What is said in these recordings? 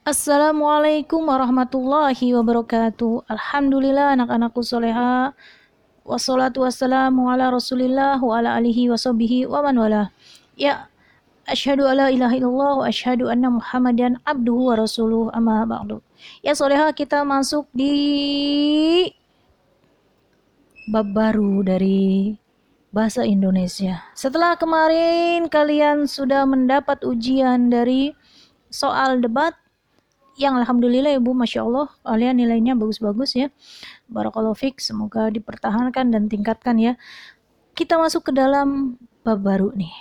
Assalamualaikum warahmatullahi wabarakatuh. Alhamdulillah anak-anakku soleha. Wassalatu wassalamu ala rasulillah wa ala alihi wa sahbihi wa man wala. Ya, asyhadu alla ilaha illallah wa asyhadu anna muhammadan abduhu wa rasuluh amma ba'du. Ya soleha kita masuk di bab baru dari bahasa Indonesia. Setelah kemarin kalian sudah mendapat ujian dari soal debat yang alhamdulillah ibu masya Allah kalian nilainya bagus-bagus ya. Barakallahu fik semoga dipertahankan dan tingkatkan ya. Kita masuk ke dalam bab baru nih.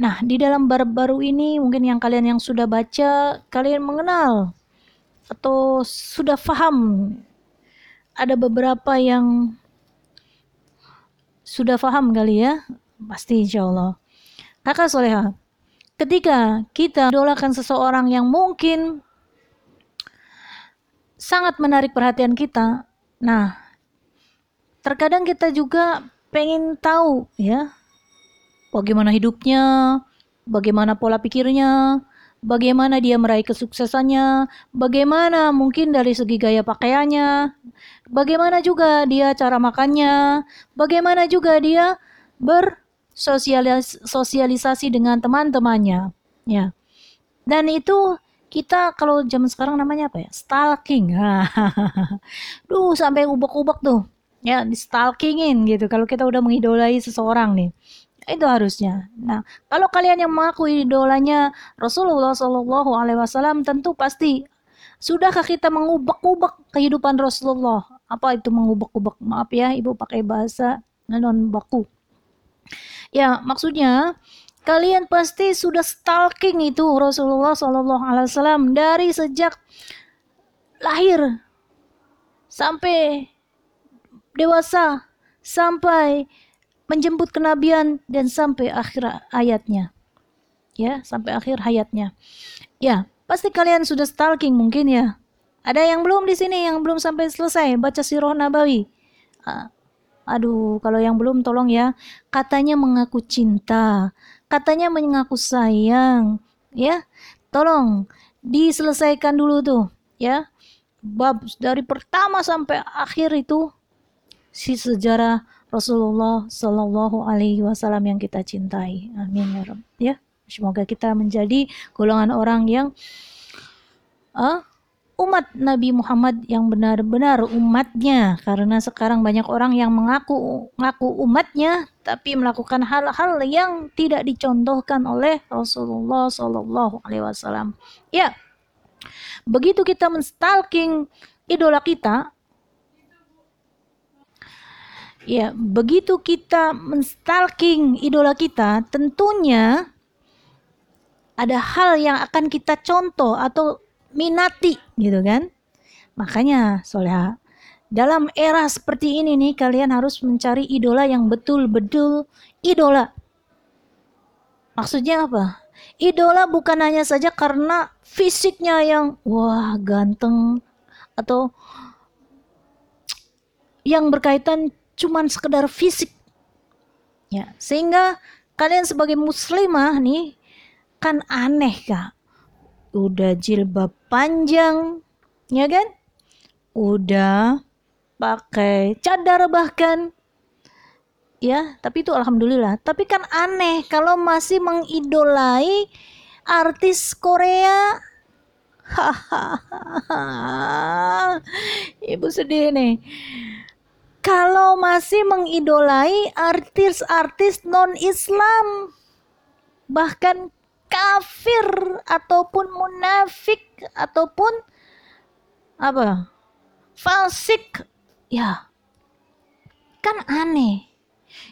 Nah di dalam bab baru ini mungkin yang kalian yang sudah baca kalian mengenal atau sudah paham ada beberapa yang sudah paham kali ya? Pasti insya Allah. Kakak soleha ketika kita idolakan seseorang yang mungkin sangat menarik perhatian kita. Nah, terkadang kita juga pengen tahu ya bagaimana hidupnya, bagaimana pola pikirnya, bagaimana dia meraih kesuksesannya, bagaimana mungkin dari segi gaya pakaiannya, bagaimana juga dia cara makannya, bagaimana juga dia bersosialisasi dengan teman-temannya, ya. Dan itu kita kalau zaman sekarang namanya apa ya stalking duh sampai ubek-ubek tuh ya di stalkingin gitu kalau kita udah mengidolai seseorang nih itu harusnya. Nah, kalau kalian yang mengaku idolanya Rasulullah Shallallahu Alaihi Wasallam, tentu pasti sudahkah kita mengubek-ubek kehidupan Rasulullah? Apa itu mengubek-ubek? Maaf ya, ibu pakai bahasa non baku. Ya, maksudnya Kalian pasti sudah stalking itu Rasulullah Shallallahu Alaihi Wasallam dari sejak lahir sampai dewasa sampai menjemput kenabian dan sampai akhir ayatnya ya sampai akhir hayatnya. Ya pasti kalian sudah stalking mungkin ya. Ada yang belum di sini yang belum sampai selesai baca sirah nabawi? Ah, aduh kalau yang belum tolong ya. Katanya mengaku cinta katanya mengaku sayang, ya. Tolong diselesaikan dulu tuh, ya. Bab dari pertama sampai akhir itu si sejarah Rasulullah Shallallahu Alaihi Wasallam yang kita cintai. Amin ya Rabb. Ya, semoga kita menjadi golongan orang yang uh, umat Nabi Muhammad yang benar-benar umatnya karena sekarang banyak orang yang mengaku ngaku umatnya tapi melakukan hal-hal yang tidak dicontohkan oleh Rasulullah Shallallahu Alaihi Wasallam. Ya, begitu kita menstalking idola kita, ya begitu kita menstalking idola kita, tentunya ada hal yang akan kita contoh atau minati gitu kan. Makanya soleha dalam era seperti ini nih kalian harus mencari idola yang betul-betul idola. Maksudnya apa? Idola bukan hanya saja karena fisiknya yang wah ganteng atau yang berkaitan cuman sekedar fisik. Ya, sehingga kalian sebagai muslimah nih kan aneh kak udah jilbab panjang, ya kan? Udah pakai cadar bahkan. Ya, tapi itu alhamdulillah. Tapi kan aneh kalau masih mengidolai artis Korea. Hahaha. Ibu sedih nih. Kalau masih mengidolai artis-artis non-Islam, bahkan kafir ataupun munafik ataupun apa falsik ya. Kan aneh.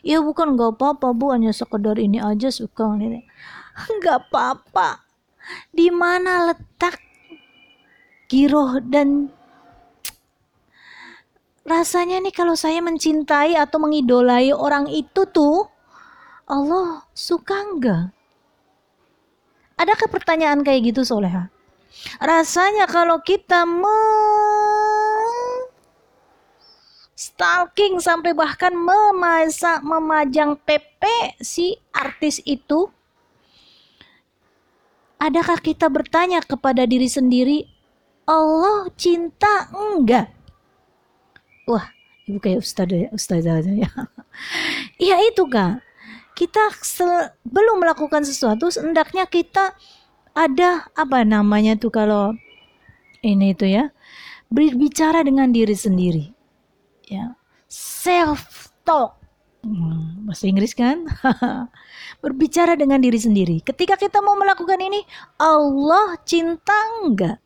Ya bukan nggak apa-apa bu hanya sekedar ini aja suka ini nggak apa-apa. Di mana letak giroh dan rasanya nih kalau saya mencintai atau mengidolai orang itu tuh Allah suka enggak Adakah pertanyaan kayak gitu Soleha? Rasanya kalau kita me stalking sampai bahkan memasa, memajang PP si artis itu adakah kita bertanya kepada diri sendiri, Allah cinta enggak? Wah, ibu kayak ustazah, ustazah aja ya. Iya itu kak. Kita belum melakukan sesuatu, hendaknya kita ada apa namanya tuh kalau ini itu ya berbicara dengan diri sendiri ya. Self talk hmm, bahasa Inggris kan? Berbicara dengan diri sendiri. Ketika kita mau melakukan ini Allah cinta enggak?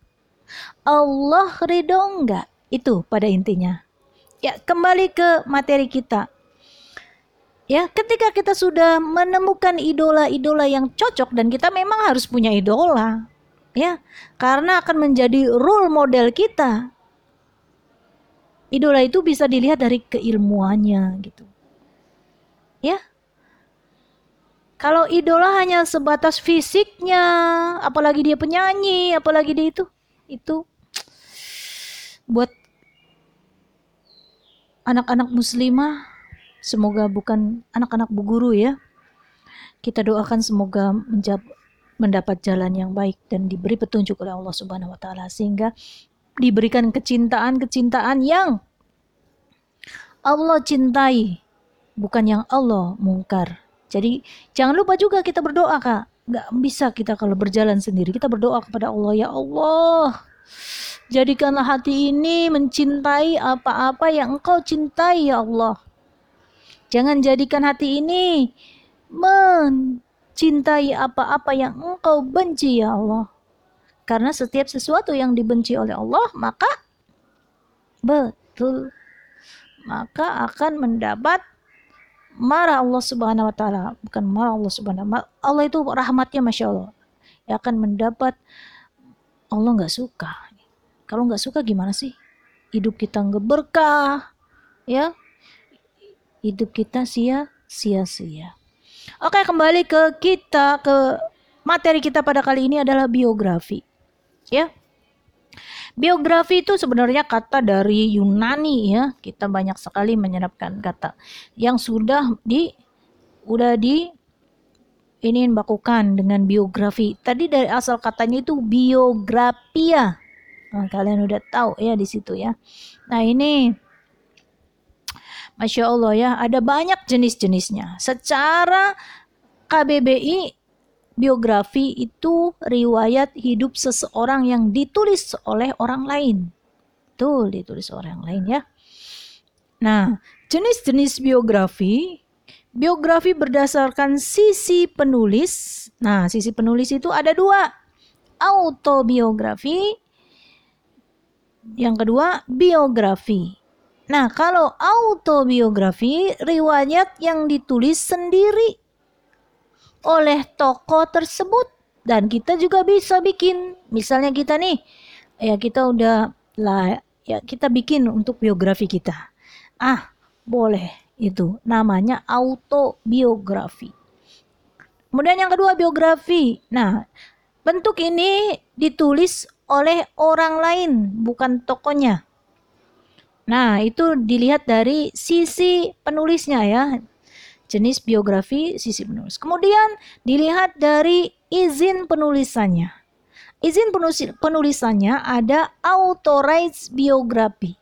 Allah ridho enggak? Itu pada intinya. Ya kembali ke materi kita. Ya, ketika kita sudah menemukan idola-idola yang cocok dan kita memang harus punya idola. Ya, karena akan menjadi role model kita. Idola itu bisa dilihat dari keilmuannya gitu. Ya. Kalau idola hanya sebatas fisiknya, apalagi dia penyanyi, apalagi dia itu itu buat anak-anak muslimah Semoga bukan anak-anak bu guru ya. Kita doakan semoga mendapat jalan yang baik dan diberi petunjuk oleh Allah Subhanahu wa taala sehingga diberikan kecintaan-kecintaan yang Allah cintai bukan yang Allah mungkar. Jadi jangan lupa juga kita berdoa kak. Gak bisa kita kalau berjalan sendiri. Kita berdoa kepada Allah ya Allah. Jadikanlah hati ini mencintai apa-apa yang engkau cintai ya Allah. Jangan jadikan hati ini mencintai apa-apa yang engkau benci ya Allah. Karena setiap sesuatu yang dibenci oleh Allah maka betul maka akan mendapat marah Allah Subhanahu wa taala, bukan marah Allah Subhanahu wa Allah itu rahmatnya Masya Allah. Ya akan mendapat Allah nggak suka. Kalau nggak suka gimana sih? Hidup kita nggak berkah, ya hidup kita sia-sia. Oke, kembali ke kita ke materi kita pada kali ini adalah biografi. Ya. Biografi itu sebenarnya kata dari Yunani ya. Kita banyak sekali menyerapkan kata yang sudah di udah di ini bakukan dengan biografi. Tadi dari asal katanya itu biografia. Nah, kalian udah tahu ya di situ ya. Nah, ini Masya Allah ya, ada banyak jenis-jenisnya. Secara KBBI, biografi itu riwayat hidup seseorang yang ditulis oleh orang lain. Tuh, ditulis orang lain ya. Nah, jenis-jenis biografi, biografi berdasarkan sisi penulis. Nah, sisi penulis itu ada dua. Autobiografi, yang kedua biografi. Nah, kalau autobiografi, riwayat yang ditulis sendiri oleh tokoh tersebut dan kita juga bisa bikin. Misalnya kita nih, ya kita udah lah ya kita bikin untuk biografi kita. Ah, boleh itu namanya autobiografi. Kemudian yang kedua biografi. Nah, bentuk ini ditulis oleh orang lain, bukan tokonya. Nah, itu dilihat dari sisi penulisnya ya. Jenis biografi, sisi penulis. Kemudian dilihat dari izin penulisannya. Izin penulisannya ada authorized biografi.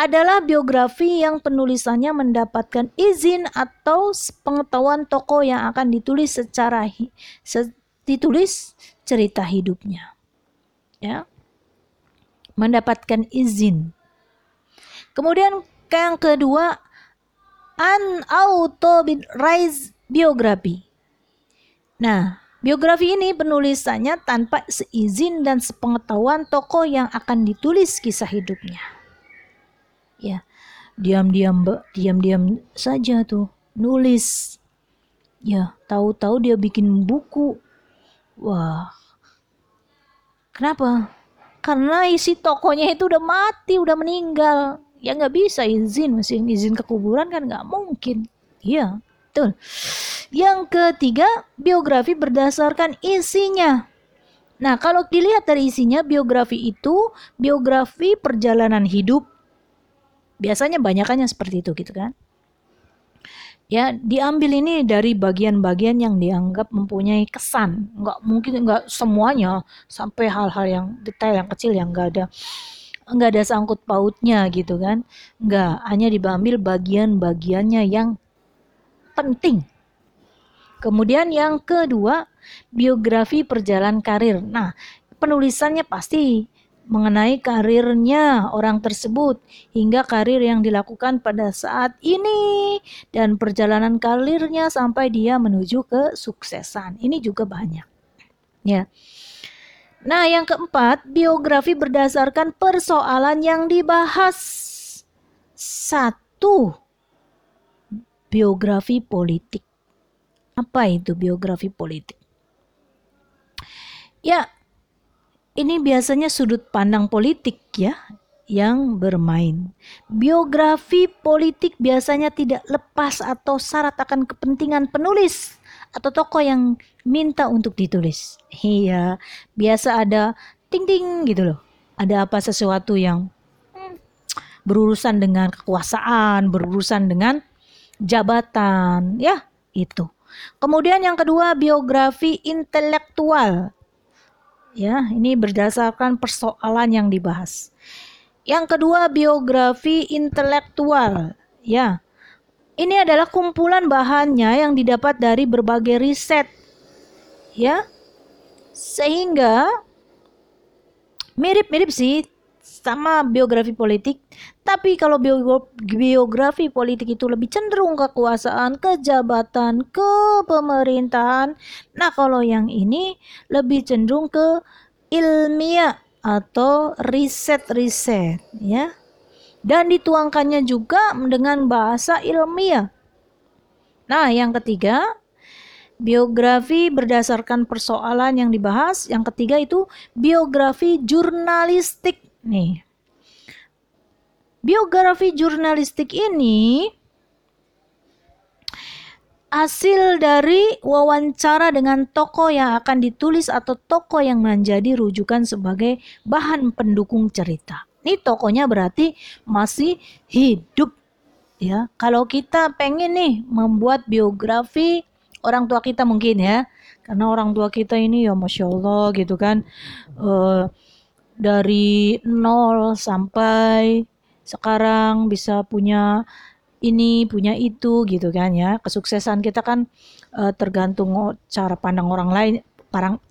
Adalah biografi yang penulisannya mendapatkan izin atau pengetahuan tokoh yang akan ditulis secara se, ditulis cerita hidupnya. Ya mendapatkan izin. Kemudian yang kedua, unauthorized biografi. Nah, biografi ini penulisannya tanpa seizin dan sepengetahuan tokoh yang akan ditulis kisah hidupnya. Ya, diam-diam diam-diam saja tuh nulis. Ya, tahu-tahu dia bikin buku. Wah. Kenapa? karena isi tokonya itu udah mati udah meninggal ya nggak bisa izin masih izin ke kuburan kan nggak mungkin. Iya betul. Yang ketiga biografi berdasarkan isinya. Nah kalau dilihat dari isinya biografi itu biografi perjalanan hidup. Biasanya banyakannya seperti itu gitu kan? Ya diambil ini dari bagian-bagian yang dianggap mempunyai kesan. Nggak mungkin nggak semuanya sampai hal-hal yang detail yang kecil yang nggak ada nggak ada sangkut pautnya gitu kan nggak hanya diambil bagian-bagiannya yang penting kemudian yang kedua biografi perjalanan karir nah penulisannya pasti mengenai karirnya orang tersebut hingga karir yang dilakukan pada saat ini dan perjalanan karirnya sampai dia menuju ke suksesan. Ini juga banyak. Ya. Nah, yang keempat, biografi berdasarkan persoalan yang dibahas. Satu, biografi politik. Apa itu biografi politik? Ya, ini biasanya sudut pandang politik ya yang bermain. Biografi politik biasanya tidak lepas atau syarat akan kepentingan penulis atau tokoh yang minta untuk ditulis. Iya, biasa ada ting-ting gitu loh. Ada apa sesuatu yang berurusan dengan kekuasaan, berurusan dengan jabatan, ya itu. Kemudian yang kedua biografi intelektual Ya, ini berdasarkan persoalan yang dibahas. Yang kedua, biografi intelektual. Ya. Ini adalah kumpulan bahannya yang didapat dari berbagai riset. Ya. Sehingga mirip-mirip sih sama biografi politik, tapi kalau biografi politik itu lebih cenderung kekuasaan, kejabatan, ke pemerintahan. Nah, kalau yang ini lebih cenderung ke ilmiah atau riset-riset, ya. Dan dituangkannya juga dengan bahasa ilmiah. Nah, yang ketiga, biografi berdasarkan persoalan yang dibahas. Yang ketiga itu biografi jurnalistik. Nih, Biografi jurnalistik ini hasil dari wawancara dengan tokoh yang akan ditulis atau tokoh yang menjadi rujukan sebagai bahan pendukung cerita. Ini tokohnya berarti masih hidup ya. Kalau kita pengen nih membuat biografi orang tua kita mungkin ya, karena orang tua kita ini ya masya Allah gitu kan, uh, dari nol sampai sekarang bisa punya ini punya itu gitu kan ya. Kesuksesan kita kan uh, tergantung cara pandang orang lain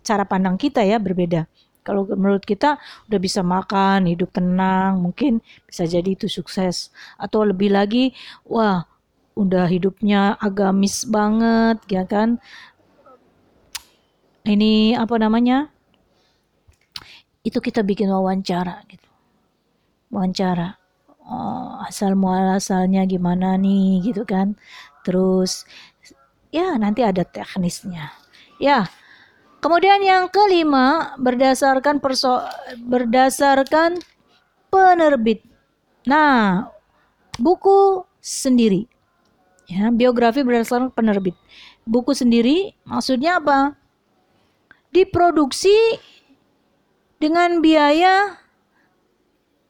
cara pandang kita ya berbeda kalau menurut kita udah bisa makan hidup tenang mungkin bisa jadi itu sukses. Atau lebih lagi wah udah hidupnya agamis banget ya kan? Ini apa namanya? Itu kita bikin wawancara gitu. Wawancara. Oh, asal muasalnya gimana nih gitu kan? Terus ya nanti ada teknisnya. Ya kemudian yang kelima berdasarkan perso berdasarkan penerbit nah buku sendiri ya biografi berdasarkan penerbit buku sendiri maksudnya apa diproduksi dengan biaya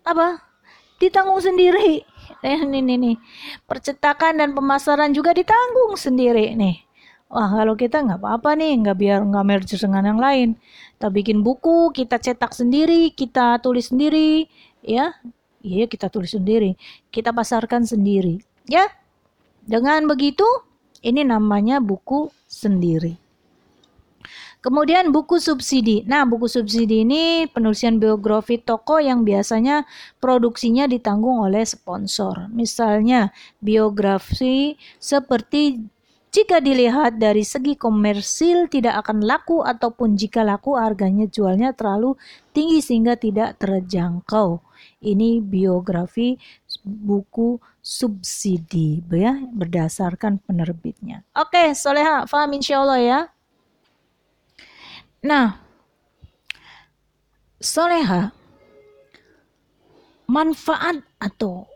apa ditanggung sendiri. Ini nih, nih. Percetakan dan pemasaran juga ditanggung sendiri nih. Wah kalau kita nggak apa-apa nih, nggak biar nggak merge dengan yang lain. Kita bikin buku, kita cetak sendiri, kita tulis sendiri, ya. Iya kita tulis sendiri, kita pasarkan sendiri, ya. Dengan begitu, ini namanya buku sendiri. Kemudian buku subsidi. Nah, buku subsidi ini penulisan biografi toko yang biasanya produksinya ditanggung oleh sponsor. Misalnya biografi seperti jika dilihat dari segi komersil tidak akan laku ataupun jika laku harganya jualnya terlalu tinggi sehingga tidak terjangkau. Ini biografi buku subsidi ya berdasarkan penerbitnya. Oke, Soleha, paham insya ya. Nah, soleha manfaat atau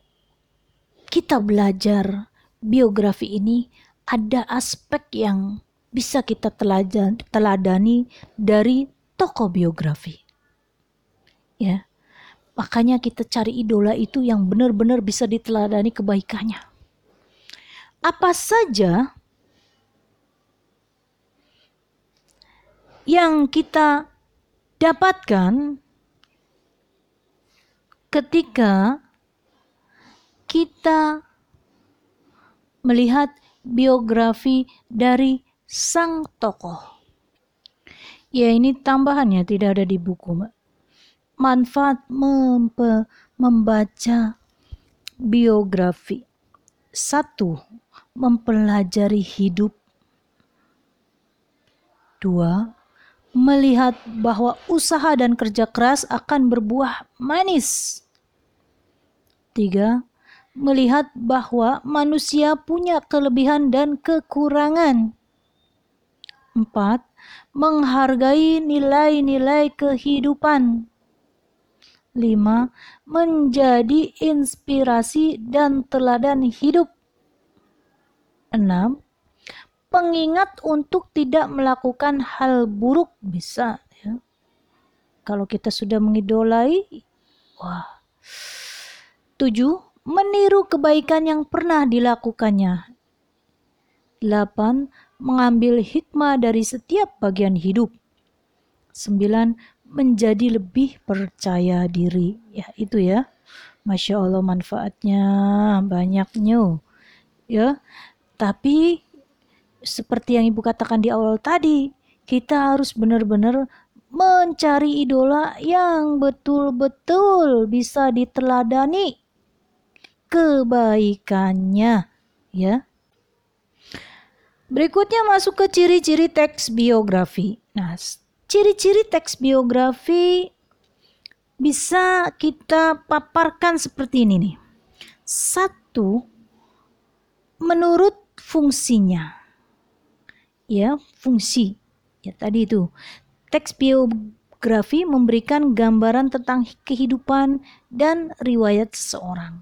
kita belajar biografi ini ada aspek yang bisa kita teladan, teladani dari tokoh biografi. Ya. Makanya kita cari idola itu yang benar-benar bisa diteladani kebaikannya. apa saja yang kita dapatkan ketika kita melihat biografi dari sang tokoh. Ya ini tambahannya tidak ada di buku. Manfaat mempe, membaca biografi. Satu, mempelajari hidup. Dua, melihat bahwa usaha dan kerja keras akan berbuah manis. Tiga, melihat bahwa manusia punya kelebihan dan kekurangan. Empat, menghargai nilai-nilai kehidupan. Lima, menjadi inspirasi dan teladan hidup. Enam, pengingat untuk tidak melakukan hal buruk bisa ya. Kalau kita sudah mengidolai, wah. Tujuh, meniru kebaikan yang pernah dilakukannya. 8. Mengambil hikmah dari setiap bagian hidup. 9. Menjadi lebih percaya diri. Ya, itu ya. Masya Allah manfaatnya banyaknya. Ya, tapi seperti yang Ibu katakan di awal tadi, kita harus benar-benar mencari idola yang betul-betul bisa diteladani kebaikannya ya. Berikutnya masuk ke ciri-ciri teks biografi. Nah, ciri-ciri teks biografi bisa kita paparkan seperti ini nih. Satu, menurut fungsinya. Ya, fungsi. Ya tadi itu. Teks biografi memberikan gambaran tentang kehidupan dan riwayat seseorang.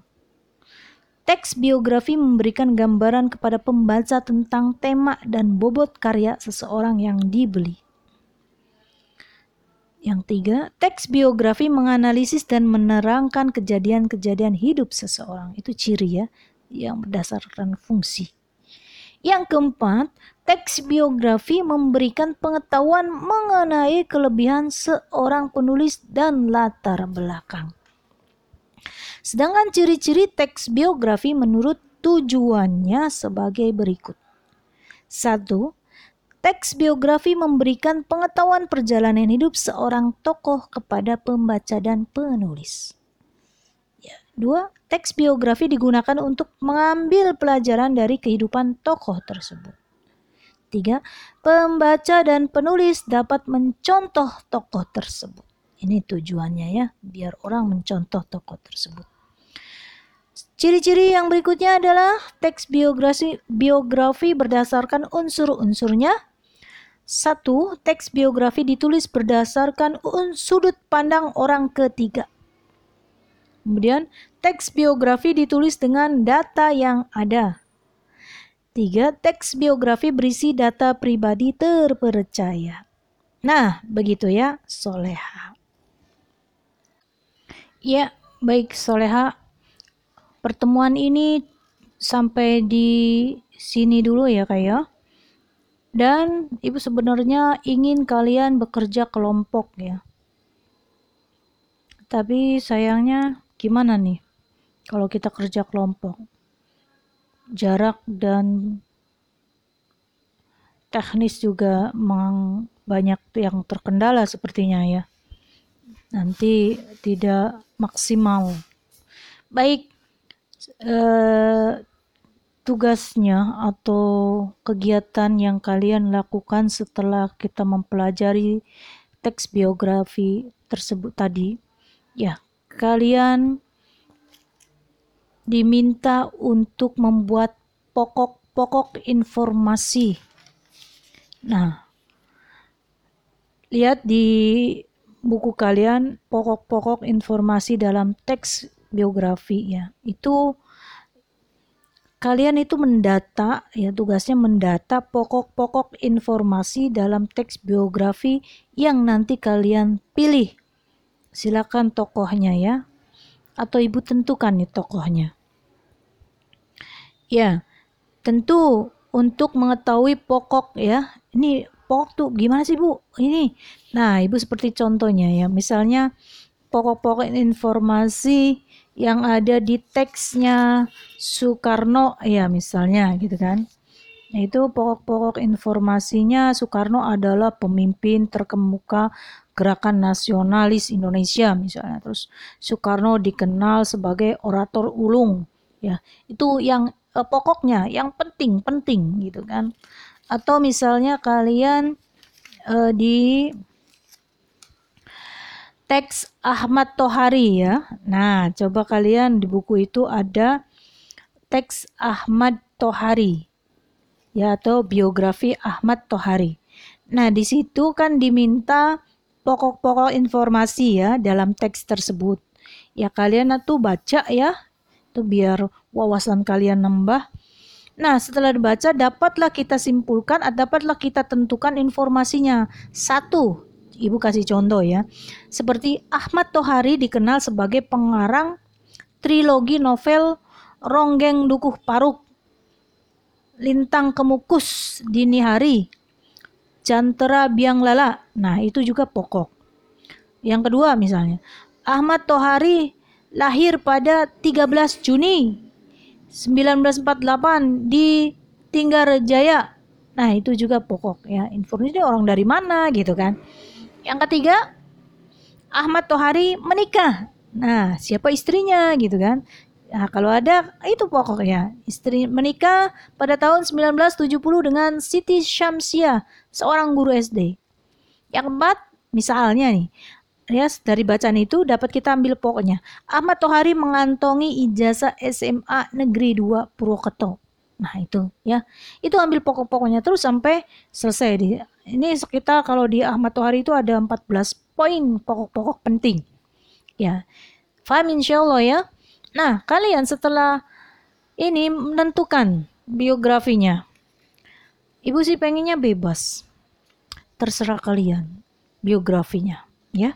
Teks biografi memberikan gambaran kepada pembaca tentang tema dan bobot karya seseorang yang dibeli. Yang tiga, teks biografi menganalisis dan menerangkan kejadian-kejadian hidup seseorang. Itu ciri ya, yang berdasarkan fungsi. Yang keempat, teks biografi memberikan pengetahuan mengenai kelebihan seorang penulis dan latar belakang. Sedangkan ciri-ciri teks biografi menurut tujuannya sebagai berikut. Satu, teks biografi memberikan pengetahuan perjalanan hidup seorang tokoh kepada pembaca dan penulis. Ya. Dua, teks biografi digunakan untuk mengambil pelajaran dari kehidupan tokoh tersebut. Tiga, pembaca dan penulis dapat mencontoh tokoh tersebut. Ini tujuannya ya, biar orang mencontoh tokoh tersebut. Ciri-ciri yang berikutnya adalah teks biografi, biografi berdasarkan unsur-unsurnya. Satu, teks biografi ditulis berdasarkan sudut pandang orang ketiga. Kemudian, teks biografi ditulis dengan data yang ada. Tiga, teks biografi berisi data pribadi terpercaya. Nah, begitu ya, Soleha. Ya, baik Soleha pertemuan ini sampai di sini dulu ya kak ya. Dan ibu sebenarnya ingin kalian bekerja kelompok ya. Tapi sayangnya gimana nih kalau kita kerja kelompok? Jarak dan teknis juga memang banyak yang terkendala sepertinya ya. Nanti tidak maksimal. Baik, eh, tugasnya atau kegiatan yang kalian lakukan setelah kita mempelajari teks biografi tersebut tadi, ya, kalian diminta untuk membuat pokok-pokok informasi. Nah, lihat di buku kalian pokok-pokok informasi dalam teks biografi ya itu kalian itu mendata ya tugasnya mendata pokok-pokok informasi dalam teks biografi yang nanti kalian pilih silakan tokohnya ya atau ibu tentukan nih tokohnya ya tentu untuk mengetahui pokok ya. Ini pokok tuh gimana sih Bu? Ini. Nah, Ibu seperti contohnya ya. Misalnya pokok-pokok informasi yang ada di teksnya Soekarno ya misalnya gitu kan. Nah, itu pokok-pokok informasinya Soekarno adalah pemimpin terkemuka gerakan nasionalis Indonesia misalnya. Terus Soekarno dikenal sebagai orator ulung ya. Itu yang eh, pokoknya, yang penting-penting gitu kan. Atau misalnya kalian eh, di teks Ahmad Tohari ya. Nah, coba kalian di buku itu ada teks Ahmad Tohari ya atau biografi Ahmad Tohari. Nah, di situ kan diminta pokok-pokok informasi ya dalam teks tersebut. Ya kalian tuh baca ya, tuh biar wawasan kalian nambah. Nah, setelah dibaca dapatlah kita simpulkan, dapatlah kita tentukan informasinya. Satu, Ibu kasih contoh ya. Seperti Ahmad Tohari dikenal sebagai pengarang trilogi novel Ronggeng Dukuh Paruk, Lintang Kemukus Dini Hari, Jantera Biang Lala. Nah, itu juga pokok. Yang kedua misalnya, Ahmad Tohari lahir pada 13 Juni 1948 di Tinggarjaya. Nah, itu juga pokok ya. Informasi orang dari mana gitu kan. Yang ketiga, Ahmad Tohari menikah. Nah, siapa istrinya gitu kan? Nah, kalau ada itu pokoknya. Istri menikah pada tahun 1970 dengan Siti Syamsia, seorang guru SD. Yang keempat, misalnya nih, ya dari bacaan itu dapat kita ambil pokoknya. Ahmad Tohari mengantongi ijazah SMA Negeri 2 Purwokerto. Nah, itu ya. Itu ambil pokok-pokoknya terus sampai selesai di ini sekitar kalau di Ahmad Tohari itu ada 14 poin pokok-pokok penting. Ya. Faham insyaallah ya. Nah, kalian setelah ini menentukan biografinya. Ibu sih pengennya bebas. Terserah kalian biografinya, ya.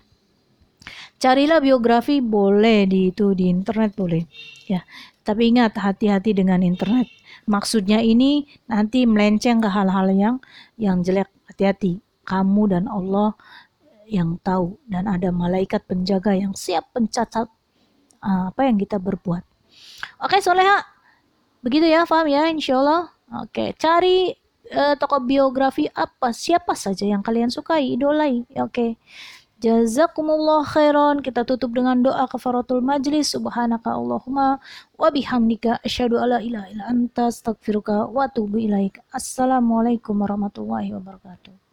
Carilah biografi boleh di itu di internet boleh, ya. Tapi ingat hati-hati dengan internet. Maksudnya ini nanti melenceng ke hal-hal yang yang jelek hati-hati kamu dan Allah yang tahu dan ada malaikat penjaga yang siap mencatat uh, apa yang kita berbuat. Oke, Soleha. Begitu ya, paham ya, insya Allah. Oke, cari uh, tokoh biografi apa, siapa saja yang kalian sukai, idolai. Oke. Jazakumullah khairan. Kita tutup dengan doa kafaratul majlis. Subhanaka Allahumma wa bihamdika asyhadu alla ilaha illa anta astaghfiruka wa atubu ilaik. Assalamualaikum warahmatullahi wabarakatuh.